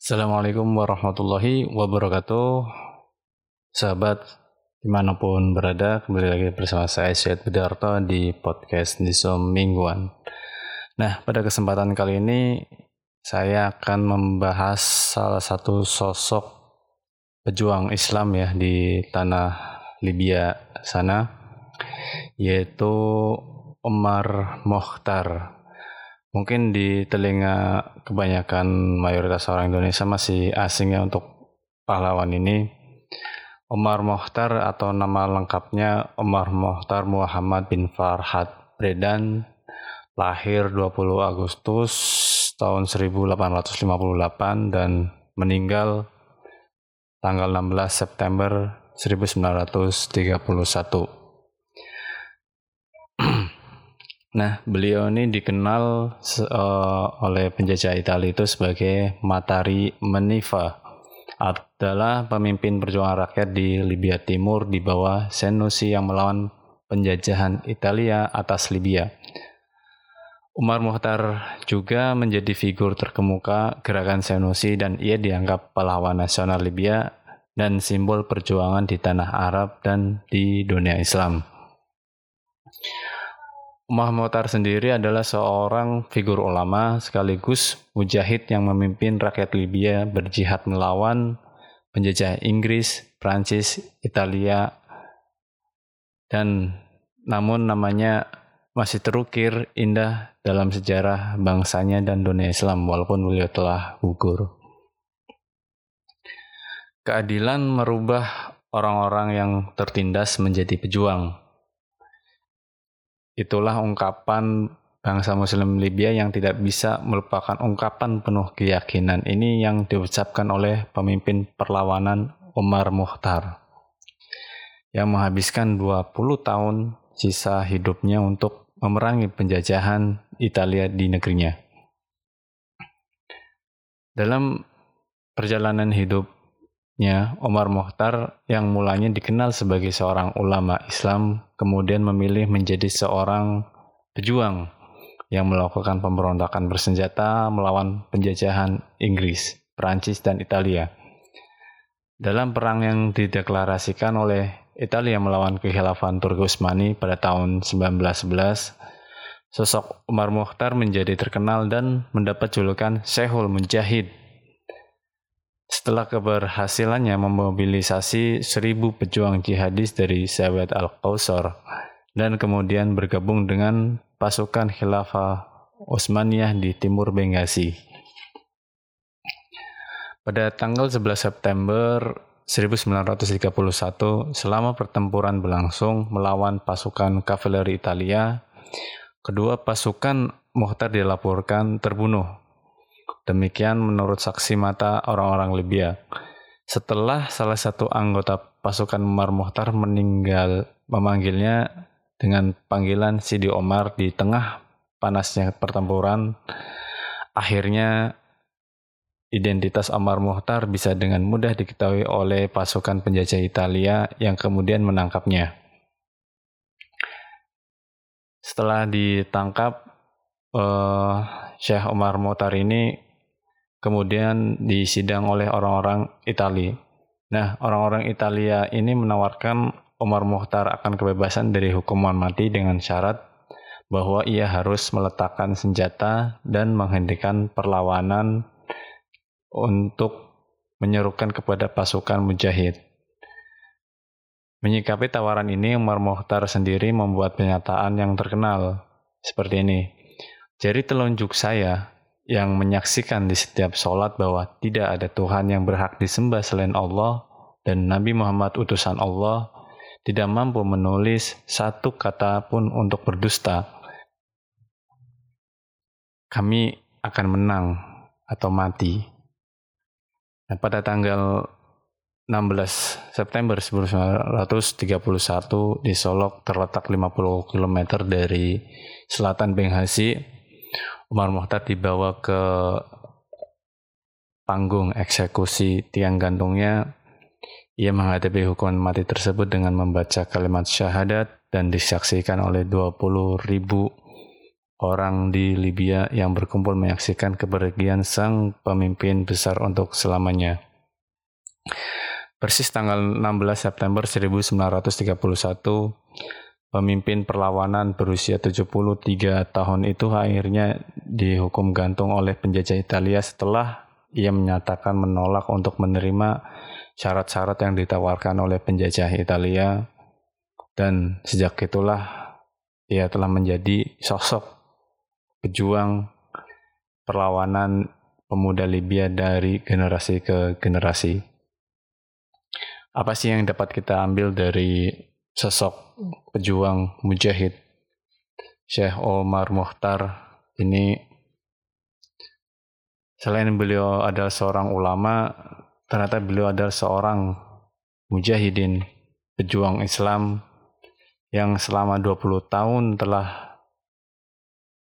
Assalamualaikum warahmatullahi wabarakatuh. Sahabat di mana pun berada Kembali lagi bersama saya Syed Budarto di podcast Nisom Mingguan. Nah pada kesempatan kali ini Saya akan membahas salah satu sosok pejuang Islam ya di tanah Libya sana Yaitu Omar Mokhtar Mungkin di telinga kebanyakan mayoritas orang Indonesia masih asing ya untuk pahlawan ini. Omar Mokhtar atau nama lengkapnya Omar Mokhtar Muhammad bin Farhad Bredan lahir 20 Agustus tahun 1858 dan meninggal tanggal 16 September 1931. Nah, beliau ini dikenal uh, oleh penjajah Italia itu sebagai Matari Menifa adalah pemimpin perjuangan rakyat di Libya Timur di bawah Senussi yang melawan penjajahan Italia atas Libya. Umar Muhtar juga menjadi figur terkemuka gerakan Senussi dan ia dianggap pahlawan nasional Libya dan simbol perjuangan di tanah Arab dan di dunia Islam. Motar sendiri adalah seorang figur ulama sekaligus mujahid yang memimpin rakyat Libya berjihad melawan penjajah Inggris, Prancis, Italia, dan namun namanya masih terukir indah dalam sejarah bangsanya dan dunia Islam walaupun beliau telah gugur. Keadilan merubah orang-orang yang tertindas menjadi pejuang Itulah ungkapan bangsa muslim Libya yang tidak bisa melupakan ungkapan penuh keyakinan ini yang diucapkan oleh pemimpin perlawanan Umar Muhtar yang menghabiskan 20 tahun sisa hidupnya untuk memerangi penjajahan Italia di negerinya. Dalam perjalanan hidup Omar Mokhtar yang mulanya dikenal sebagai seorang ulama Islam, kemudian memilih menjadi seorang pejuang yang melakukan pemberontakan bersenjata melawan penjajahan Inggris, Perancis, dan Italia. Dalam perang yang dideklarasikan oleh Italia melawan kekhilafan Turki Utsmani pada tahun 1911, sosok Umar Mokhtar menjadi terkenal dan mendapat julukan Syekhul Mujahid setelah keberhasilannya memobilisasi seribu pejuang jihadis dari Sahabat Al-Qausar dan kemudian bergabung dengan pasukan Khilafah Utsmaniyah di timur Benghazi. Pada tanggal 11 September 1931, selama pertempuran berlangsung melawan pasukan kavaleri Italia, kedua pasukan Muhtar dilaporkan terbunuh Demikian menurut saksi mata orang-orang Libya. Setelah salah satu anggota pasukan Umar Muhtar meninggal memanggilnya dengan panggilan Sidi Omar di tengah panasnya pertempuran, akhirnya identitas Omar Muhtar bisa dengan mudah diketahui oleh pasukan penjajah Italia yang kemudian menangkapnya. Setelah ditangkap, uh, Syekh Omar Muhtar ini kemudian disidang oleh orang-orang Italia. Nah, orang-orang Italia ini menawarkan Umar Muhtar akan kebebasan dari hukuman mati dengan syarat bahwa ia harus meletakkan senjata dan menghentikan perlawanan untuk menyerukan kepada pasukan mujahid. Menyikapi tawaran ini, Umar Muhtar sendiri membuat pernyataan yang terkenal seperti ini. Jari telunjuk saya yang menyaksikan di setiap sholat bahwa tidak ada Tuhan yang berhak disembah selain Allah dan Nabi Muhammad utusan Allah tidak mampu menulis satu kata pun untuk berdusta, kami akan menang atau mati. Nah, pada tanggal 16 September 1931 di Solok terletak 50 km dari selatan Benghazi Umar Muhtar dibawa ke panggung eksekusi tiang gantungnya. Ia menghadapi hukuman mati tersebut dengan membaca kalimat syahadat dan disaksikan oleh 20 ribu orang di Libya yang berkumpul menyaksikan kepergian sang pemimpin besar untuk selamanya. Persis tanggal 16 September 1931, pemimpin perlawanan berusia 73 tahun itu akhirnya dihukum gantung oleh penjajah Italia setelah ia menyatakan menolak untuk menerima syarat-syarat yang ditawarkan oleh penjajah Italia dan sejak itulah ia telah menjadi sosok pejuang perlawanan pemuda Libya dari generasi ke generasi. Apa sih yang dapat kita ambil dari sosok pejuang mujahid Syekh Omar Muhtar ini selain beliau adalah seorang ulama ternyata beliau adalah seorang mujahidin pejuang Islam yang selama 20 tahun telah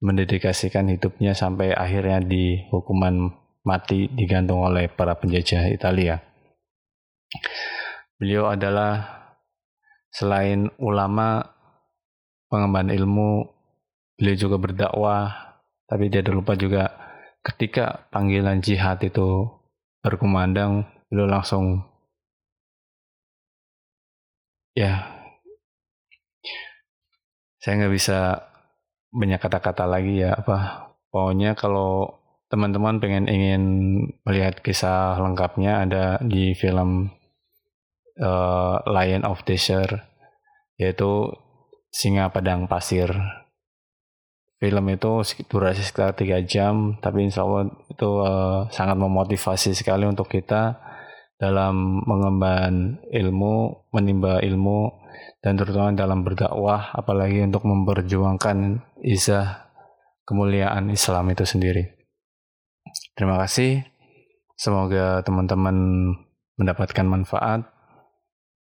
mendedikasikan hidupnya sampai akhirnya di hukuman mati digantung oleh para penjajah Italia. Beliau adalah Selain ulama, pengemban ilmu, beliau juga berdakwah, tapi dia lupa juga ketika panggilan jihad itu berkumandang, beliau langsung ya saya nggak bisa banyak kata-kata lagi ya apa pokoknya kalau teman-teman pengen ingin melihat kisah lengkapnya ada di film uh, Lion of Desert yaitu singa padang pasir. Film itu durasi sekitar tiga jam tapi insya Allah itu uh, sangat memotivasi sekali untuk kita dalam mengemban ilmu menimba ilmu dan terutama dalam berdakwah apalagi untuk memperjuangkan izah kemuliaan Islam itu sendiri. Terima kasih. Semoga teman-teman mendapatkan manfaat